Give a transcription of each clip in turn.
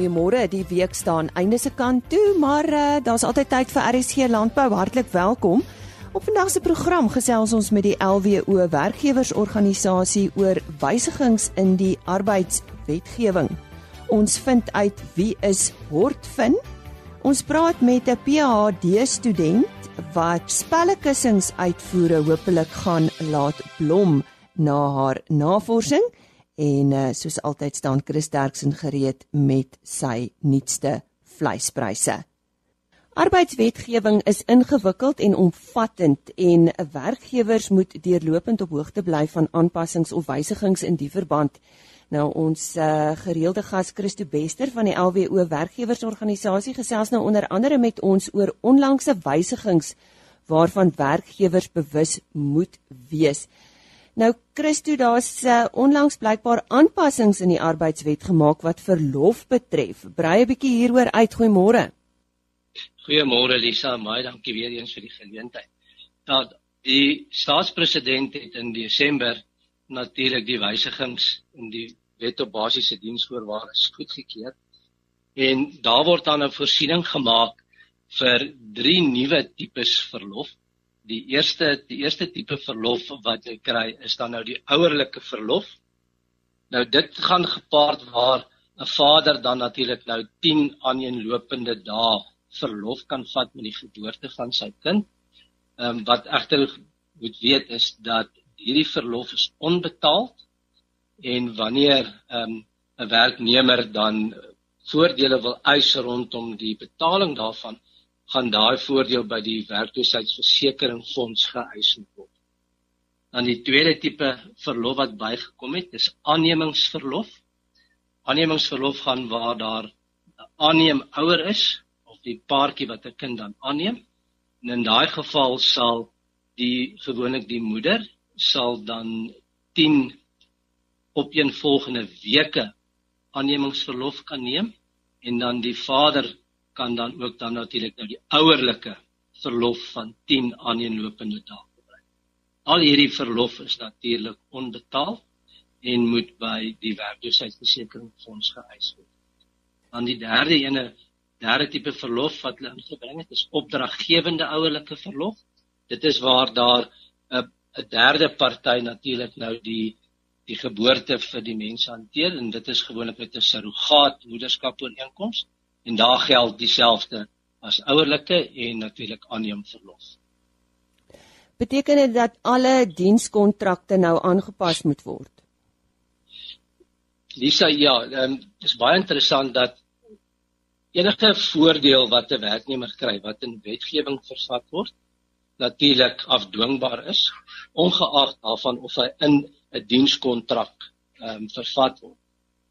Goeiemôre, die week staan einde se kant toe, maar uh, daar's altyd tyd vir RSG Landbou. Hartlik welkom. Op vandag se program gesels ons met die LWO werkgewersorganisasie oor wysigings in die arbeidswetgewing. Ons vind uit wie is Hortfin. Ons praat met 'n PhD student wat spellekussings uitvoere hopelik gaan laat blom na haar navorsing. En uh, soos altyd staan Chris Derksen gereed met sy nuutste vleispryse. Arbeidswetgewing is ingewikkeld en omvattend en werkgewers moet deurlopend op hoogte bly van aanpassings of wysigings in die verband. Nou ons uh, gereelde gas Christo Bester van die LWO werkgewersorganisasie gesels nou onder andere met ons oor onlangse wysigings waarvan werkgewers bewus moet wees. Nou Christo, daar's uh, onlangs blykbaar aanpassings in die arbeidswet gemaak wat verlof betref. Brei 'n bietjie hieroor uit, goeiemôre. Goeiemôre Lisa, baie dankie weer eens vir die geleentheid. Dat die staatspresident het in Desember natuurlik die wysigings in die wet op basiese diensvoorwaardes goedgekeur. En daar word dan 'n voorsiening gemaak vir drie nuwe tipes verlof die eerste die eerste tipe verlof wat jy kry is dan nou die ouerlike verlof. Nou dit gaan gepaard waar 'n vader dan natuurlik nou 10 aaneenlopende dae verlof kan vat met die geboorte van sy kind. Ehm um, wat egter moet weet is dat hierdie verlof is onbetaald en wanneer ehm um, 'n werknemer dan voordele wil eis rondom die betaling daarvan gaan daai voordeel by die werkloosheidsversekeringsfonds geëis word. Dan die tweede tipe verlof wat bygekom het, is aannemingsverlof. Aannemingsverlof gaan waar daar 'n aanneem ouer is of die paartjie wat 'n kind dan aanneem. En in daai geval sal die gewoonlik die moeder sal dan 10 opeenvolgende weke aannemingsverlof kan neem en dan die vader kan dan ook dan natuurlik nou die ouerlike verlof van 10 aaneenlopende dae gebruik. Al hierdie verlof is natuurlik onbetaald en moet by die werkloosheidsversekeringsfonds geëis word. Dan die derde ene, derde tipe verlof wat hulle ingebring het, is opdraggewende ouerlike verlof. Dit is waar daar 'n 'n derde party natuurlik nou die die geboorte vir die mense hanteer en dit is gewoonlik met 'n surrogaat moederskap ooreenkoms en daar geld dieselfde as ouerlike en natuurlik aanneem verlof. Beteken dit dat alle dienskontrakte nou aangepas moet word? Lisa, ja, um, dit is baie interessant dat enige voordeel wat 'n werknemer kry wat in wetgewing vervat word, natuurlik afdwingbaar is, ongeag daarvan of hy in 'n dienskontrak ehm um, vervat word.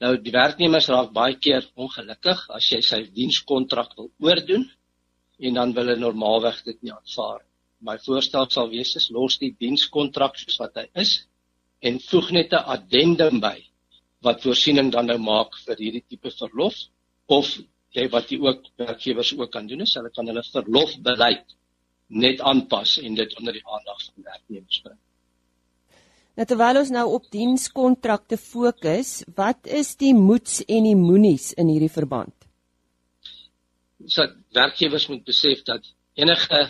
Nou die werknemers raak baie keer ongelukkig as jy sy dienskontrak wil oordoen en dan wil hulle normaalweg dit nie aanvaar. My voorstel sal wees is los die dienskontrak soos wat hy is en voeg net 'n addendum by wat voorsiening dan nou maak vir hierdie tipe verlof of jy wat jy ook werkgewers ook kan doen is hulle kan hulle verlofbeleid net aanpas en dit onder die aandag van werknemers bring. Nou terwyl ons nou op dienskontrakte fokus, wat is die moets en die moenies in hierdie verband? So werkgewers moet besef dat enige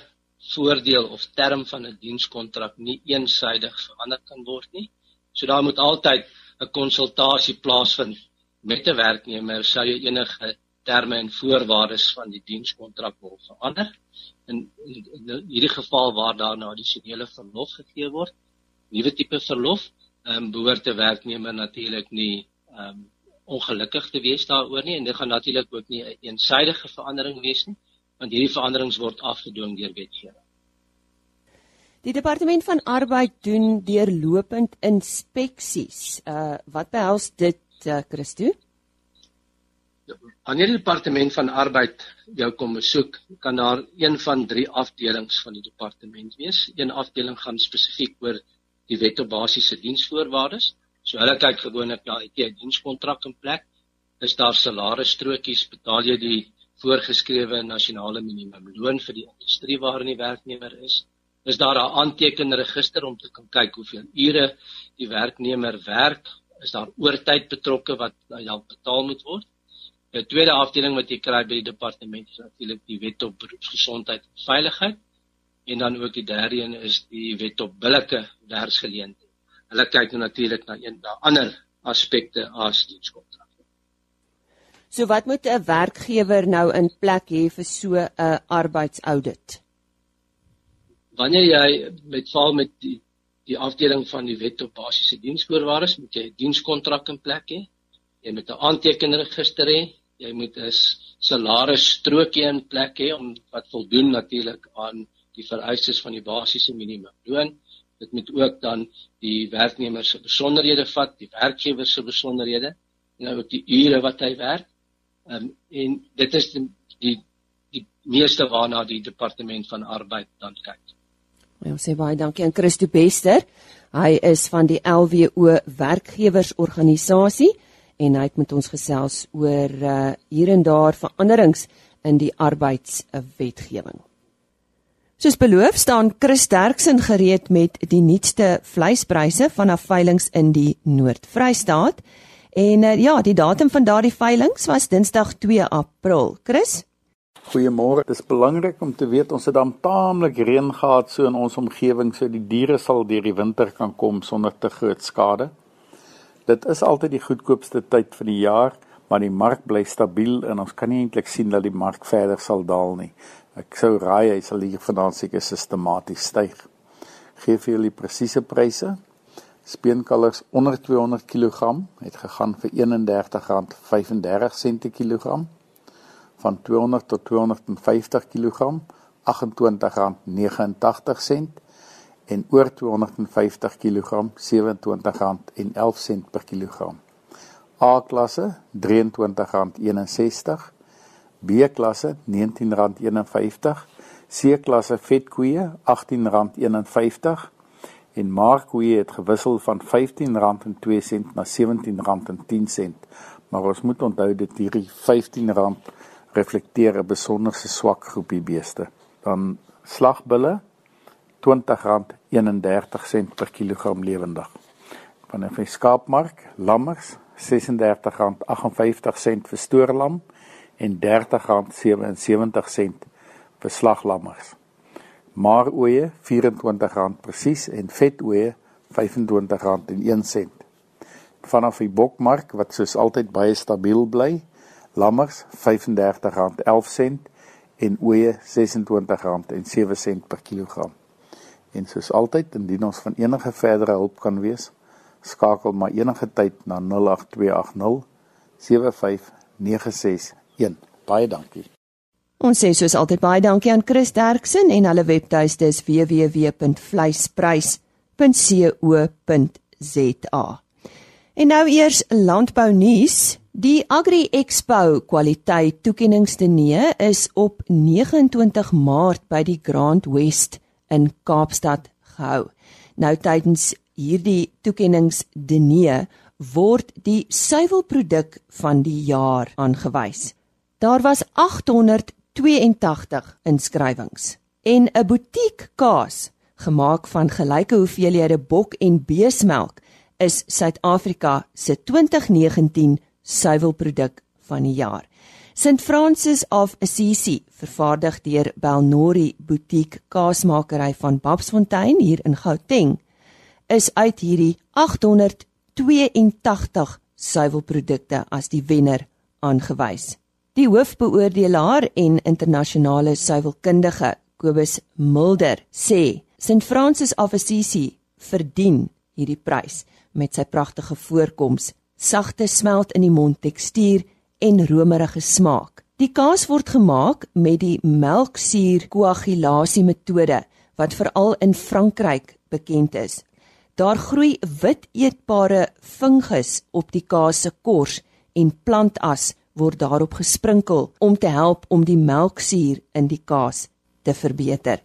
voordeel of term van 'n dienskontrak nie eensaidig verander kan word nie. So daar moet altyd 'n konsultasie plaasvind met 'n werknemer sou jy enige terme en voorwaardes van die dienskontrak wil verander. In, in, in hierdie geval waar daar na addisionele verlof gegee word, nuwe tipe verlof, ehm um, behoort 'n werknemer natuurlik nie ehm um, ongelukkig te wees daaroor nie en dit gaan natuurlik ook nie 'n een eensidedige verandering wees nie, want hierdie veranderings word afgedwing deur wetgewing. Die departement van arbeid doen deurlopend inspeksies. Uh wat behels dit, uh, Christo? Wanneer die departement van arbeid jou kom besoek, kan daar een van drie afdelings van die departement wees. Een afdeling gaan spesifiek oor die wet op basiese diensvoorwaardes. So hulle kyk gewoonlik na het jy 'n dienskontrak in plek? Is daar salarisstrokies? Betaal jy die voorgeskrewe nasionale minimumloon vir die industrie waarin die werknemer is? Is daar 'n aantekenregister om te kan kyk hoeveel ure die werknemer werk? Is daar oortyd betrokke wat dalk betaal moet word? Die tweede afdeling wat jy kry by die departement is natuurlik die wet op beroepsgesondheid en veiligheid en dan ook die derde een is die wet op billike werksgeleenthede. Hulle kyk nou natuurlik na een na ander aspekte as dienskontrak. So wat moet 'n werkgewer nou in plek hê vir so 'n arbeidsaudit? Wanneer jy met val met die die afdeling van die wet op basiese diensvoorwaardes moet jy 'n dienskontrak in plek hê. Jy moet 'n aantekenregister hê. Jy moet 'n salarisstrokie in plek hê om wat voldoen natuurlik aan die vereistes van die basiese minimumloon. Dit moet ook dan die werknemer se besonderhede vat, die werkgewer se besonderhede en dan ook die ure wat hy werk. Um, en dit is die die, die meeste waarna die departement van arbeid dan kyk. Ja, sê baie dankie aan Christo Bester. Hy is van die LWO werkgewersorganisasie en hy het met ons gesels oor uh, hier en daar veranderings in die arbeidswetgewing. Soos beloof staan Chris Derksen gereed met die nuutste vleispryse vanaf veilinge in die Noord-Vrystaat. En uh, ja, die datum van daardie veilinge was Dinsdag 2 April. Chris Goeiemôre. Dit is belangrik om te weet ons het dan taamlik reën gehad so in ons omgewing so die diere sal deur die winter kan kom sonder te groot skade. Dit is altyd die goedkoopste tyd van die jaar, maar die mark bly stabiel en ons kan nie eintlik sien dat die mark verder sal daal nie. Ek sou raai hy sal hier vanaand seker sistematies styg. Geef vir julle presiese pryse. Speenkalvers onder 200 kg het gegaan vir R31.35 per kilogram van 200 tot 250 kg R28.89 en oor 250 kg R27.11 per kilogram. A klasse R23.61, B klasse R19.51, C klasse vetkoeie R18.51 en markkoeie het gewissel van R15.02 na R17.10. Maar ons moet onthou dat hierdie R15 reflekteer 'n besonderse swak groepie beeste. Dan slagbulle R20.31 per kilogram lewendig. Van 'n skaapmark, lammers R36.58 vir stoorlam en R30.77 vir slaglammers. Maaroeie R24 presies en vetoeie R25.01. Vanaf die bokmark wat soos altyd baie stabiel bly, lammers R35.11 en ooe R26.07 per kilogram. En soos altyd, indien ons van enige verdere hulp kan wees, skakel maar enige tyd na 08280 75961. Baie dankie. Ons sê soos altyd baie dankie aan Chris Derksen en hulle webtuiste is www.vleisprys.co.za. En nou eers landbou nuus. Die Agri Expo kwaliteit toekenningsdiner is op 29 Maart by die Grand West in Kaapstad gehou. Nou tydens hierdie toekenningsdiner word die suiwelproduk van die jaar aangewys. Daar was 882 inskrywings en 'n butiek kaas gemaak van gelyke hoeveelhede bok en beesmelk is Suid-Afrika se 2019 suiwelproduk van die jaar. St Francis of Assisi, vervaardig deur Belnori Boutique Kaasmakery van Babsfontein hier in Gauteng, is uit hierdie 882 suiwelprodukte as die wenner aangewys. Die hoofbeoordelaar en internasionale suiwelkundige Kobus Mulder sê St Francis of Assisi verdien hierdie prys met sy pragtige voorkoms sagte smelt in die mond tekstuur en romerige smaak. Die kaas word gemaak met die melksuur koagulasie metode wat veral in Frankryk bekend is. Daar groei wit eetbare fungus op die kaas se kors en plantas word daarop gesprinkel om te help om die melksuur in die kaas te verbeter.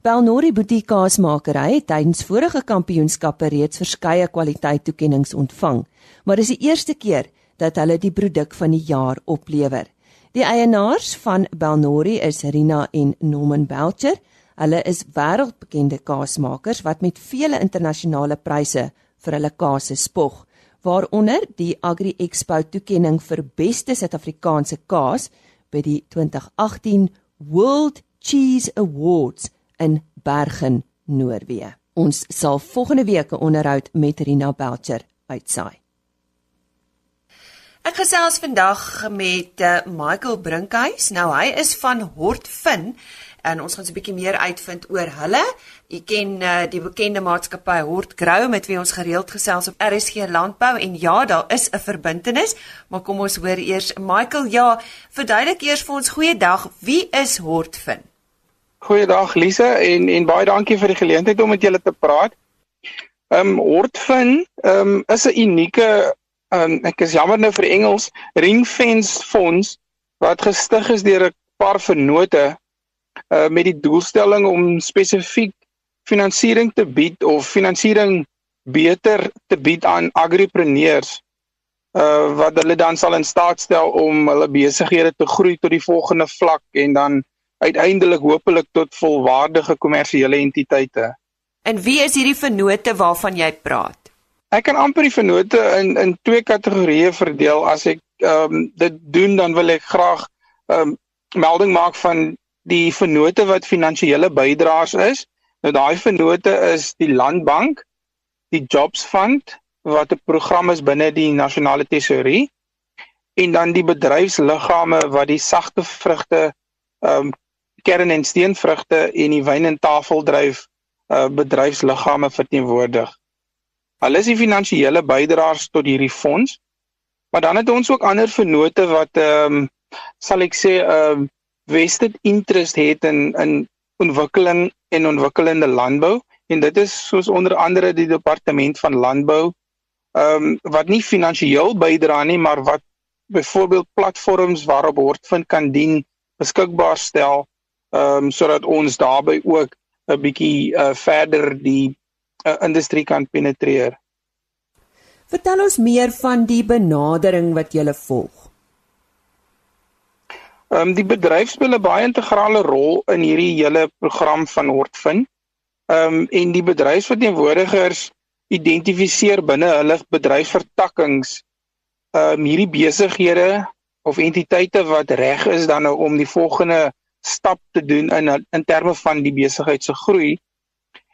Belnori Boutique Kaasmakery het tydens vorige kampioenskappe reeds verskeie kwaliteittoekenninge ontvang, maar dis die eerste keer dat hulle die produk van die jaar oplewer. Die eienaars van Belnori is Rina en Norman Belcher. Hulle is wêreldbekende kaasmakers wat met vele internasionale pryse vir hulle kaase spog. Waaronder die Agri Expo toekenning vir beste Suid-Afrikaanse kaas by die 2018 World Cheese Awards in Bergen, Noorwe. Ons sal volgende week 'n onderhoud met Rina Belcher uitsaai. Ek gesels vandag met uh, Michael Brinkhuis. Nou hy is van Hortfin en ons gaan so 'n bietjie meer uitvind oor hulle. U ken uh, die bekende maatskappy Hortgrow met wie ons gereeld gesels op RSG Landbou en ja, daar is 'n verbintenis, maar kom ons hoor eers Michael, ja, verduidelik eers vir ons goeiedag, wie is Hortfin? Goeiedag Lise en en baie dankie vir die geleentheid om met julle te praat. Ehm um, Hortfin ehm um, is 'n unieke um, ek is jammer nou vir Engels ring fence fonds wat gestig is deur 'n paar vennote uh, met die doelstelling om spesifiek finansiering te bied of finansiering beter te bied aan agripreneurs uh wat hulle dan sal in staat stel om hulle besighede te groei tot die volgende vlak en dan uiteindelik hopelik tot volwaardige kommersiële entiteite. En wie is hierdie vennote waarvan jy praat? Ek kan amper die vennote in in twee kategorieë verdeel. As ek ehm um, dit doen dan wil ek graag ehm um, melding maak van die vennote wat finansiële bydraers is. Nou daai vennote is die Landbank, die Jobs Fund wat 'n program is binne die nasionale tesourie en dan die bedryfsliggame wat die sagte vrugte ehm um, kern en steenvrugte en die wyn en tafeldryf uh, bedryfsliggame verteenwoordig. Hulle is die finansiële bydraers tot hierdie fonds. Maar dan het ons ook ander vennote wat ehm um, sal ek sê ehm uh, vested interest het in in ontwikkeling en ontwikkelende landbou en dit is soos onder andere die departement van landbou ehm um, wat nie finansiëel bydra nie maar wat byvoorbeeld platforms waarop Hortvind kan dien beskikbaar stel ehm um, sodat ons daarbey ook 'n bietjie uh, verder die uh, industrie kan penetreer. Vertel ons meer van die benadering wat jy volg. Ehm um, die bedryf speel 'n baie integrale rol in hierdie hele program van Hortfin. Ehm um, en die bedryfsverteenwoordigers identifiseer binne hulle bedryfsvertakkings ehm um, hierdie besighede of entiteite wat reg is dan nou om die volgende stap te doen in in terme van die besigheid se groei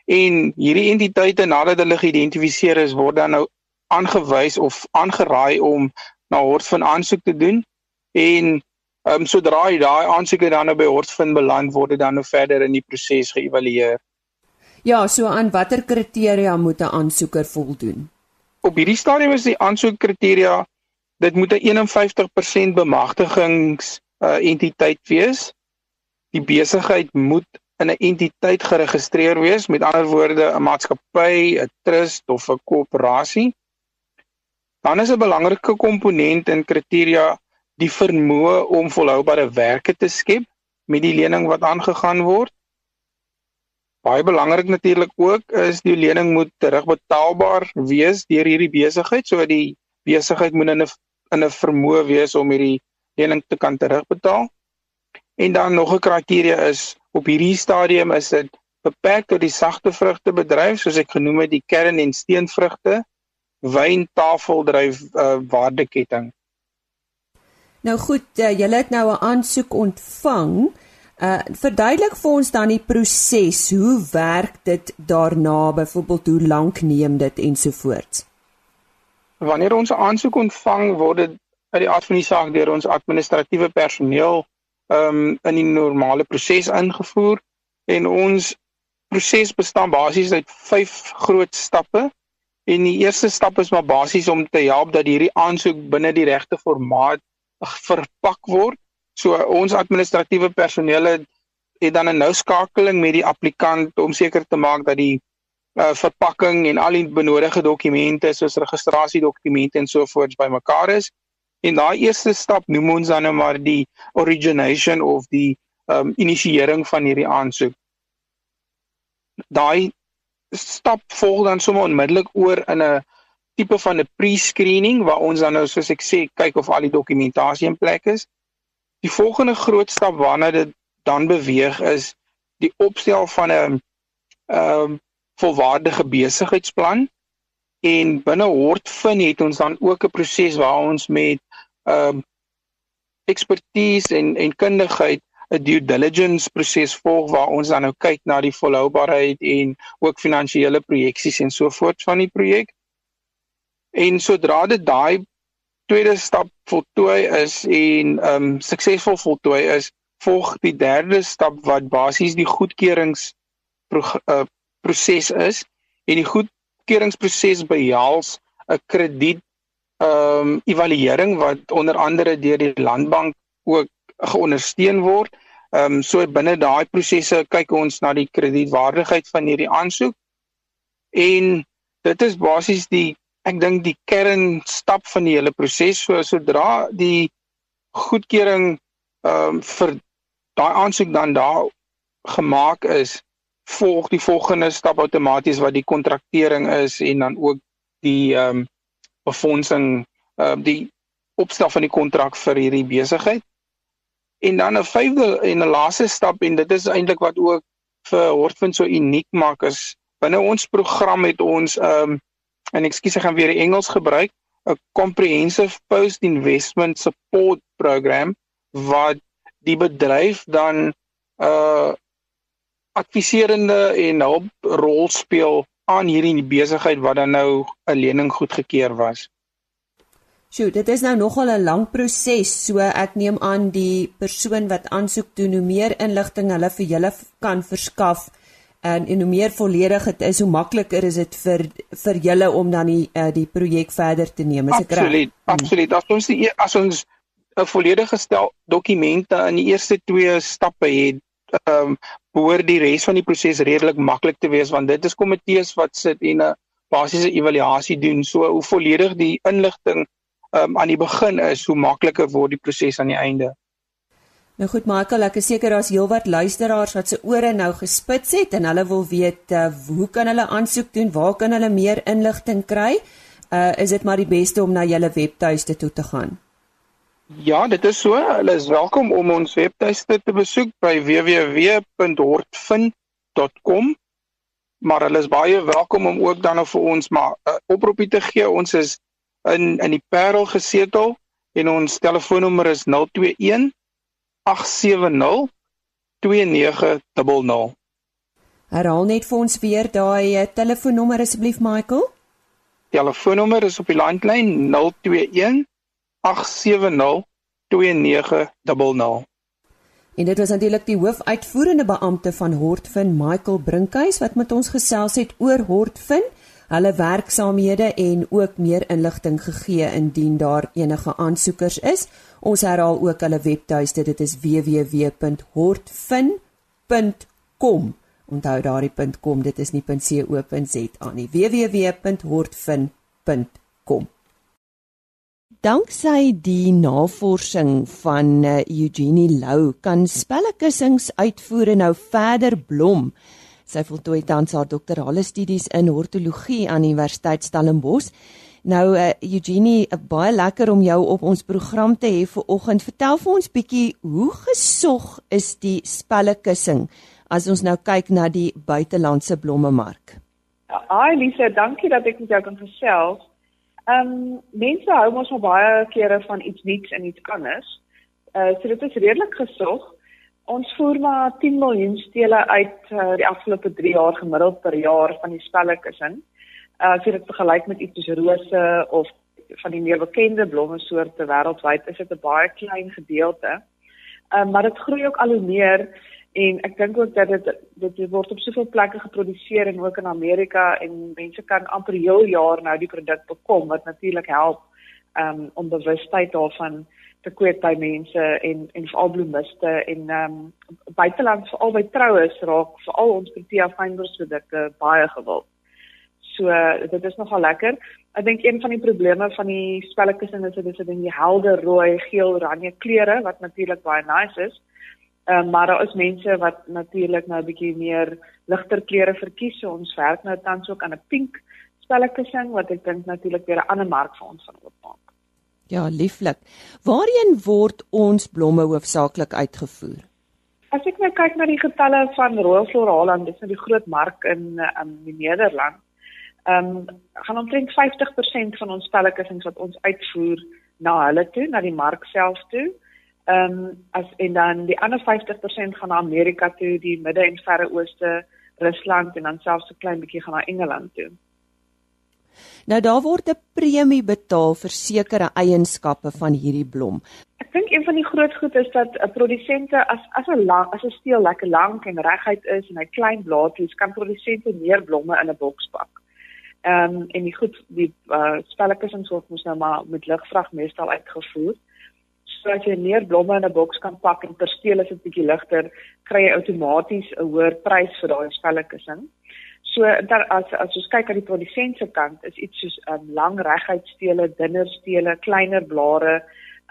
en hierdie entiteite nadat hulle geïdentifiseer is word dan nou aangewys of aangeraai om na Hortfin aansoek te doen en ehm um, sodra hy daai aansoeke dan nou by Hortfin beland word dit dan nou verder in die proses geëvalueer. Ja, so aan watter kriteria moet 'n aansoeker voldoen? Op hierdie stadium is die aansoekkriteria dit moet 'n 51% bemagtigings uh, entiteit wees. Die besigheid moet in 'n entiteit geregistreer wees, met ander woorde 'n maatskappy, 'n trust of 'n koöperasie. Dan is 'n belangrike komponent in kriteria die vermoë om volhoubare werke te skep met die lening wat aangegaan word. Baie belangrik natuurlik ook is die lening moet terugbetaalbaar wees deur hierdie besigheid, so die besigheid moet in 'n in 'n vermoë wees om hierdie lening te kan terugbetaal. En dan nog 'n kriteria is op hierdie stadium is dit beperk tot die sagte vrugte bedryf soos ek genoem het die kern en steenvrugte wyn tafeldryf uh, waardeketting. Nou goed, uh, julle het nou 'n aansoek ontvang. Uh verduidelik vir ons dan die proses. Hoe werk dit daarna? Byvoorbeeld hoe lank neem dit ensovoorts? Wanneer ons 'n aansoek ontvang, word dit uit die die saak deur ons administratiewe personeel um, in die normale proses ingevoer en ons proses bestaan basies uit vyf groot stappe en die eerste stap is maar basies om te help dat hierdie aansoek binne die regte formaat verpak word. So ons administratiewe personeel het dan 'n nou skakeling met die applikant om seker te maak dat die uh, verpakking en al die benodigde dokumente soos registrasiedokumente en so voorts bymekaar is En daai eerste stap noem ons dan nou maar die origination of die um inisiering van hierdie aansoek. Daai stap volg dan sommer onmiddellik oor in 'n tipe van 'n pre-screening waar ons dan nou soos ek sê kyk of al die dokumentasie in plek is. Die volgende groot stap waarna dit dan beweeg is die opstel van 'n um volwaardige besigheidsplan En binne Hortfin het ons dan ook 'n proses waar ons met ehm um, ekspertise en en kundigheid 'n due diligence proses volg waar ons dan nou kyk na die volhoubaarheid en ook finansiële projeksies en so voort van die projek. En sodra dit daai tweede stap voltooi is en ehm um, suksesvol voltooi is, volg die derde stap wat basies die goedkeurings uh, proses is en die goedkeuringsproses behels 'n krediet ehm um, evaluering wat onder andere deur die landbank ook geondersteun word. Ehm um, so binne daai prosesse kyk ons na die kredietwaardigheid van hierdie aansoek. En dit is basies die ek dink die kernstap van die hele proses. So sodra die goedkeuring ehm um, vir daai aansoek dan daar gemaak is, volg die volgende stap outomaties wat die kontraktering is en dan ook die ehm um, befondsing ehm uh, die opstel van die kontrak vir hierdie besigheid. En dan 'n vyfde en 'n laaste stap en dit is eintlik wat ook vir Hortfin so uniek maak is binne ons program het ons ehm um, en ekskuus ek gaan weer Engels gebruik 'n comprehensive post investment support program wat die bedryf dan uh adviserende en hulp rol speel aan hierdie besigheid wat dan nou 'n lening goedgekeur was. Sjoe, dit is nou nogal 'n lang proses, so ek neem aan die persoon wat aansoek doen, hoe meer inligting hulle vir julle kan verskaf en en hoe meer volledig dit is, hoe makliker is dit vir vir julle om dan die uh, die projek verder te neem. Is ek reg? Absoluut, absoluut. As ons die as ons 'n volledige stel dokumente in die eerste twee stappe het, ehm um, behoort die res van die proses redelik maklik te wees want dit is komitees wat sit en 'n basiese evaluasie doen. So hoe volledig die inligting ehm um, aan die begin is, hoe makliker word die proses aan die einde. Nou goed Michael, ek is seker daar's heelwat luisteraars wat se ore nou gespits het en hulle wil weet uh, hoe kan hulle aansoek doen? Waar kan hulle meer inligting kry? Uh is dit maar die beste om na julle webtuiste toe te gaan? Ja, dit is so. Hulle is welkom om ons webtuiste te besoek by www.hortfin.com. Maar hulle is baie welkom om ook dan vir ons maar 'n uh, oproepie te gee. Ons is in in die Parel gesetel en ons telefoonnommer is 021 870 2900. Herhaal net vir ons weer daai uh, telefoonnommer asseblief Michael. Telefoonnommer is op die landlyn 021 En dit was natuurlik die hoofuitvoerende beampte van Hortfin, Michael Brinkhuis wat met ons gesels het oor Hortfin, hulle werksaamhede en ook meer inligting gegee indien daar enige aansoekers is. Ons herhaal ook hulle webtuiste, dit is www.hortfin.com. Onthou daardie .com, dit is nie .co.za nie. www.hortfin.com. Danksy die navorsing van uh, Eugenie Lou kan spellekussings uitvoer en nou verder blom. Sy voltooi tans haar doktorale studies in hortologie aan Universiteit Stellenbosch. Nou uh, Eugenie, uh, baie lekker om jou op ons program te hê vir oggend. Vertel vir ons bietjie hoe gesog is die spellekussing as ons nou kyk na die buitelandse blommemark. Hi Lisa, dankie dat ek met jou kan gesels. Ehm um, mense hou mos al baie kere van iets nuuts en iets anders. Uh so dit is redelik gesog. Ons voer maar 10 miljoen stele uit uh, die afgelope 3 jaar gemiddeld per jaar van die spellekussing. Uh as jy dit vergelyk met iets soos rose of van die meer bekende blomme soorte wêreldwyd, is dit 'n baie klein gedeelte. Ehm uh, maar dit groei ook al hoe meer en ek dink ook dat dit dit word op soveel plekke geproduseer en ook in Amerika en mense kan amper heel jaar nou die produk bekom wat natuurlik help um, om bewustheid daarvan kweek by mense en en veral bloemiste en um, buiteland veral by troues raak veral ons Protea fynborsprodukte baie gewild. So dit is nogal lekker. Ek dink een van die probleme van die spellekussing is dit is dit die helder rooi, geel, oranje kleure wat natuurlik baie nice is. Ehm um, maar daar is mense wat natuurlik nou 'n bietjie meer ligter kleure verkies. So ons werk nou tans ook aan 'n pink spellekussing wat ek dink natuurlik weer 'n ander mark vir ons gaan oopmaak. Ja, lieflik. Waarheen word ons blomme hoofsaaklik uitgevoer? As ek nou kyk na die getalle van Royal Floraal en dis nou die groot mark in in die Nederland. Ehm um, gaan omtrent 50% van ons spellekussings wat ons uitvoer na hulle toe, na die mark self toe. Ehm um, as en dan die ander 50% gaan na Amerika toe, die Midde en Verre Ooste, Rusland en dan selfs 'n klein bietjie gaan na Engeland toe. Nou daar word 'n premie betaal vir sekere eienskappe van hierdie blom. Ek dink een van die groot goed is dat 'n produsente as as 'n lang as 'n steel lekker lank en reguit is en hy klein blaadjies kan produsente meer blomme in 'n boks pak. Ehm um, en die goed die uh, spellekussings word mos nou maar met ligvrag meestal uitgevoer. As jy meer blomme in 'n boks kan pak en per steel is dit bietjie ligter, kry jy outomaties 'n hoër prys vir daai spellekussing. So daar as as ons kyk aan die produsent se kant is iets soos um, lang reguit stele, dunner stele, kleiner blare,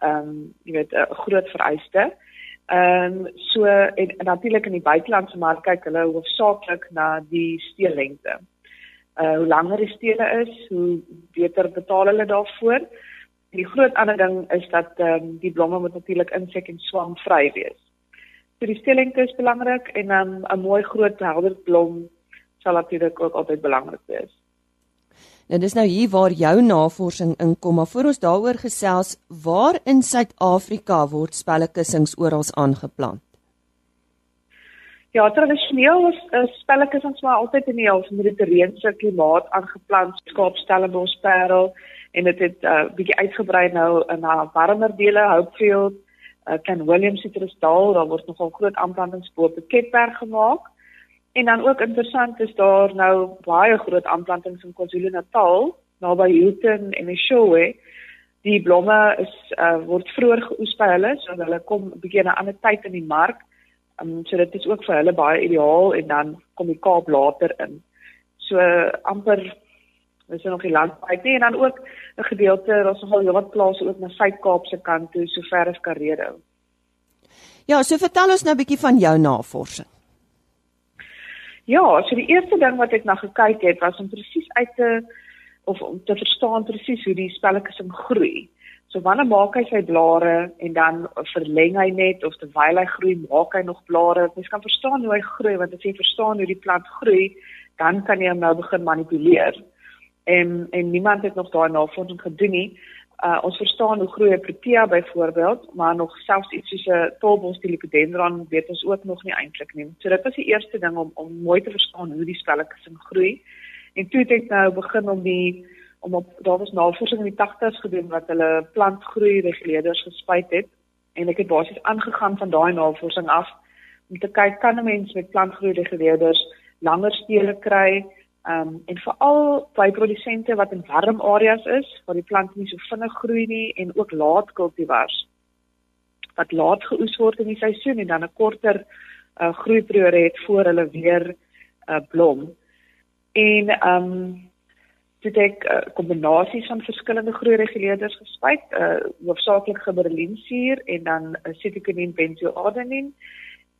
ehm um, jy weet 'n groot vereiste. Ehm um, so en, en natuurlik in die buitelandse mark kyk hulle hoofsaaklik na die steellengte. Uh hoe langer die stele is, hoe beter betaal hulle daarvoor. En die groot ander ding is dat ehm um, die blomme moet natuurlik insek en swam vry wees. So die steellengte is belangrik en dan um, 'n mooi groot helder blom sal natuurlik ook altyd belangrik wees. Nou dis nou hier waar jou navorsing inkom, maar voor ons daaroor gesels, waar in Suid-Afrika word spellekussings oral aangeplant? Ja, tradisioneel is, is spellekussings maar altyd in die half mediterrane klimaat aangeplant, Kaapstellenbosch, Parel en dit het 'n uh, bietjie uitgebrei nou na warmer dele, Hopefield, uh, Ken Williams Citrusdal, daar word nogal groot aanplantings bo op Ketberg gemaak. En dan ook interessant is daar nou baie groot aanplantings in KwaZulu-Natal, naby Hilton en Eshowe. Die blomme is uh, word vroeër geoes by hulle, so hulle kom 'n bietjie na 'n ander tyd in die mark. Um, so dit is ook vir hulle baie ideaal en dan kom die Kaap later in. So uh, amper is nog die landbouit nie en dan ook 'n gedeelte, daar's nogal heelwat plase ook na Suid-Kaap se kant toe, so ver as Karedo. Ja, so vertel ons nou 'n bietjie van jou navorsing. Ja, so die eerste ding wat ek na gekyk het was om presies uit te of om te verstaan presies hoe die spellekussing groei. So wanneer maak hy sy blare en dan verleng hy net of terwyl hy groei maak hy nog blare. Jy kan verstaan hoe hy groei want as jy verstaan hoe die plant groei, dan kan jy hom nou begin manipuleer. En en niemand het nog daai navorsing gedoen nie uh, ons verstaan hoe groei 'n protea byvoorbeeld, maar nog selfs iets soos 'n tolbos dilipidendron weet ons ook nog nie eintlik nie. So dit was die eerste ding om om mooi te verstaan hoe die spelletjies groei. En toe het ek nou begin om die om op daar was navorsing in die 80's gedoen wat hulle plantgroei reguleerders gespuit het en ek het basies aangegaan van daai navorsing af om te kyk kan 'n mens met plantgroei reguleerders langer stele kry Ehm um, en veral by produsente wat in warm areas is waar die plant nie so vinnig groei nie en ook laat kultivars wat laat geoes word in die seisoen en dan 'n korter uh, groeiperiode het voor hulle weer uh, blom. En ehm um, dit ek 'n uh, kombinasie van verskillende groeireguleerders gespuit, uh hoofsaaklik gibberellinsuur en dan 'n uh, benzoadenine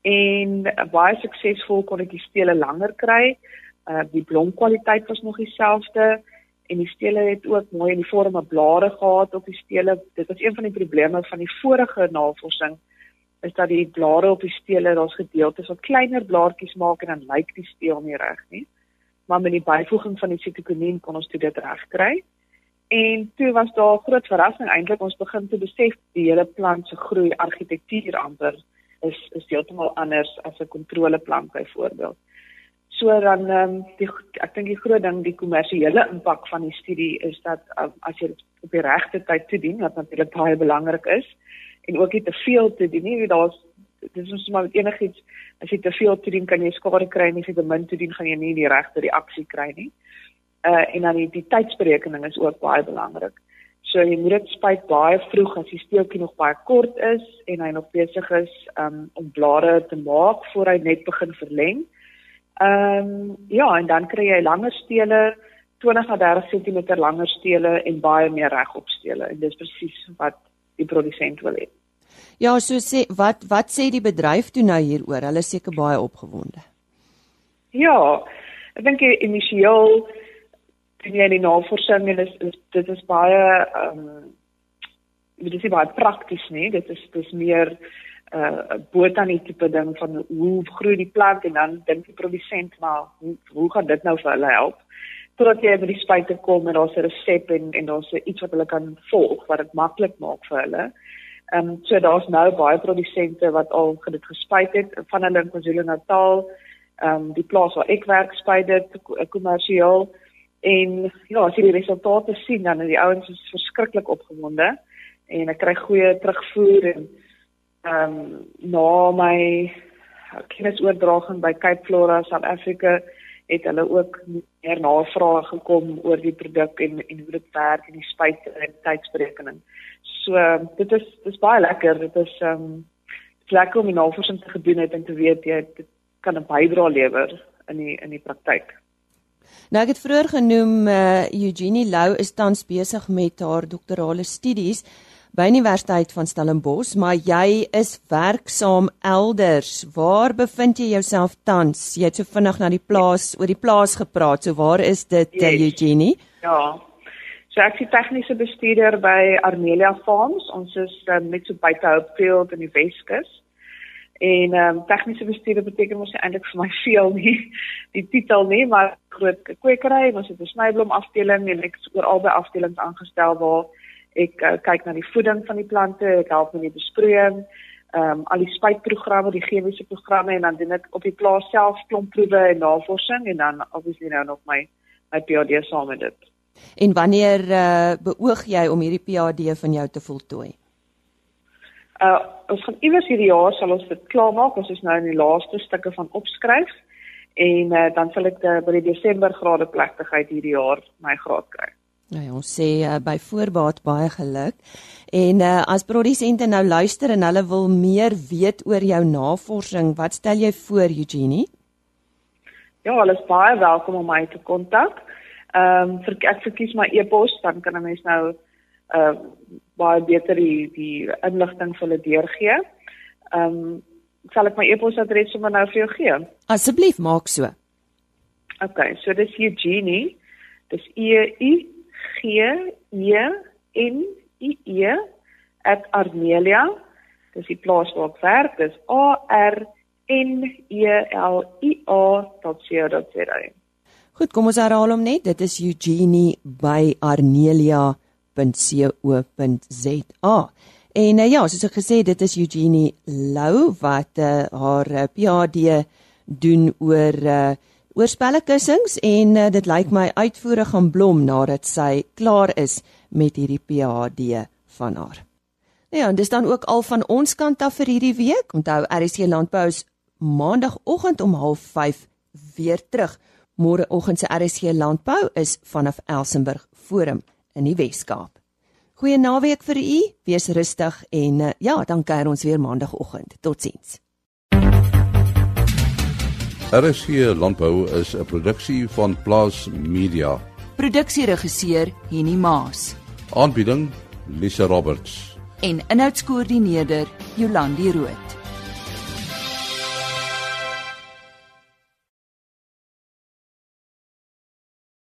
en uh, baie suksesvol kon ek die stele langer kry uh die blomkwaliteit was nog dieselfde en die stele het ook mooi in die vorme blare gehad op die stele. Dit was een van die probleme van die vorige navorsing is dat die blare op die stele daar's gedeeltes wat kleiner blaartjies maak en dan lyk die steel nie reg nie. Maar met die byvoeging van die sitokinien kon ons dit regkry. En toe was daar groot verrassing eintlik ons begin te besef die hele plant se groei argitektuur amper is is heeltemal anders as 'n kontroleplant byvoorbeeld. So dan ehm um, die ek dink die groot ding die kommersiële impak van die studie is dat um, as jy op die regte tyd toedien wat natuurlik baie belangrik is en ook nie te veel te doen nie, daar's dis ons maar enigiets as jy te veel toedien kan jy skade kry en as jy te min toedien gaan jy nie die regte reaksie kry nie. Uh en dan die, die tydsberekening is ook baie belangrik. So jy moet dit spuit baie vroeg as die steeltjie nog baie kort is en hy nog besig is um, om blare te maak voor hy net begin verleng. Ehm um, ja, en dan kry jy langer stele, 20 na 30 cm langer stele en baie meer regop stele. En dis presies wat die produsent wil hê. Ja, so sê wat wat sê die bedryf toe nou hieroor? Hulle is seker baie opgewonde. Ja, ek dink initieel doen jy die navorsing en dit is dit is baie ehm um, dit is baie prakties nie. Dit is dis meer uh botanie tipe ding van hoe groei die plant en dan dink die produsent maar hoe hoe gaan dit nou vir hulle help? totdat jy by die spuite kom en daar's 'n resep en en daar's iets wat hulle kan volg wat dit maklik maak vir hulle. Ehm um, so daar's nou baie produsente wat al dit gespuit het van hulle in KwaZulu-Natal. Ehm um, die plaas waar ek werk spuit dit kommersieel en ja, as jy die resultate sien dan die ouens is verskriklik opgewonde en ek kry goeie terugvoer en ehm um, na my kennisoordraging by Cape Flora South Africa het hulle ook meer navrae gekom oor die produk en en hoe dit werk en die spuite en tydsberekening. So dit is dis baie lekker. Dit is ehm um, lekker om navorsing te gedoen het en te weet jy dit kan 'n bydrae lewer in die in die praktyk. Nou ek het vroeër genoem uh, Eugenie Lou is tans besig met haar doktorale studies by Universiteit van Stellenbosch, maar jy is werksaam elders. Waar bevind jy jouself tans? Jy het so vinnig na die plaas oor die plaas gepraat. So waar is dit, eh, yes. Eugenie? Ja. So ek is tegniese bestuurder by Armelia Farms. Ons is um, net so buite Hopefield in die Weskus. En ehm um, tegniese bestuurder beteken mos eintlik vir my veel nie die titel nie, maar groot kwekery, ons het 'n snyblom afdeling en ek is oor albei afdelings aangestel waar Ek uh, kyk na die voeding van die plante, ek help met die besproeiing, ehm um, al die spuitprogramme, die chemiese programme en dan doen ek op die plaas self klompproewe en navorsing en dan obviously nou nog my my PhD saam met dit. En wanneer uh, beoog jy om hierdie PhD van jou te voltooi? Uh ons gaan iewers hierdie jaar sal ons dit klaar maak. Ons is nou in die laaste stukke van opskryf en uh, dan sal ek uh, by die Desember grade plegtigheid hierdie jaar my graad kry. Nou ja, ons sê uh, by voorbaat baie geluk. En uh, as produsente nou luister en hulle wil meer weet oor jou navorsing, wat stel jy voor Eugenie? Ja, hulle is baie welkom om my te kontak. Ehm um, ek verkies my e-pos, dan kan 'n mens nou uh baie beter die die inligting vir hulle deurgee. Ehm um, sal ek my e-posadres sommer nou vir jou gee? Asseblief, maak so. OK, so dis Eugenie. Dis E U G E N I E @armelia. Dis die plaas waar ek werk. Dis A R N E L I A.co.za. Goed, kom ons herhaal hom net. Dit is Eugenie by arnelia.co.za. En uh, ja, soos ek gesê, dit is Eugenie Lou wat uh, haar uh, PhD doen oor uh, oor spellekussings en uh, dit lyk my uitvoere gaan blom nadat sy klaar is met hierdie PhD van haar. Nou ja, en dis dan ook al van ons kant af vir hierdie week. Onthou RC Landbou is maandagooggend om 05:30 weer terug. Môreoggend se RC Landbou is vanaf Elsenburg Forum in die Wes-Kaap. Goeie naweek vir u. Wees rustig en uh, ja, dan kuier ons weer maandagooggend. Totsiens. RSG Landbou is 'n produksie van Plaas Media. Produksieregisseur Henny Maas. Aanbieding Lisa Roberts. En inhoudskoördineerder Jolandi Root.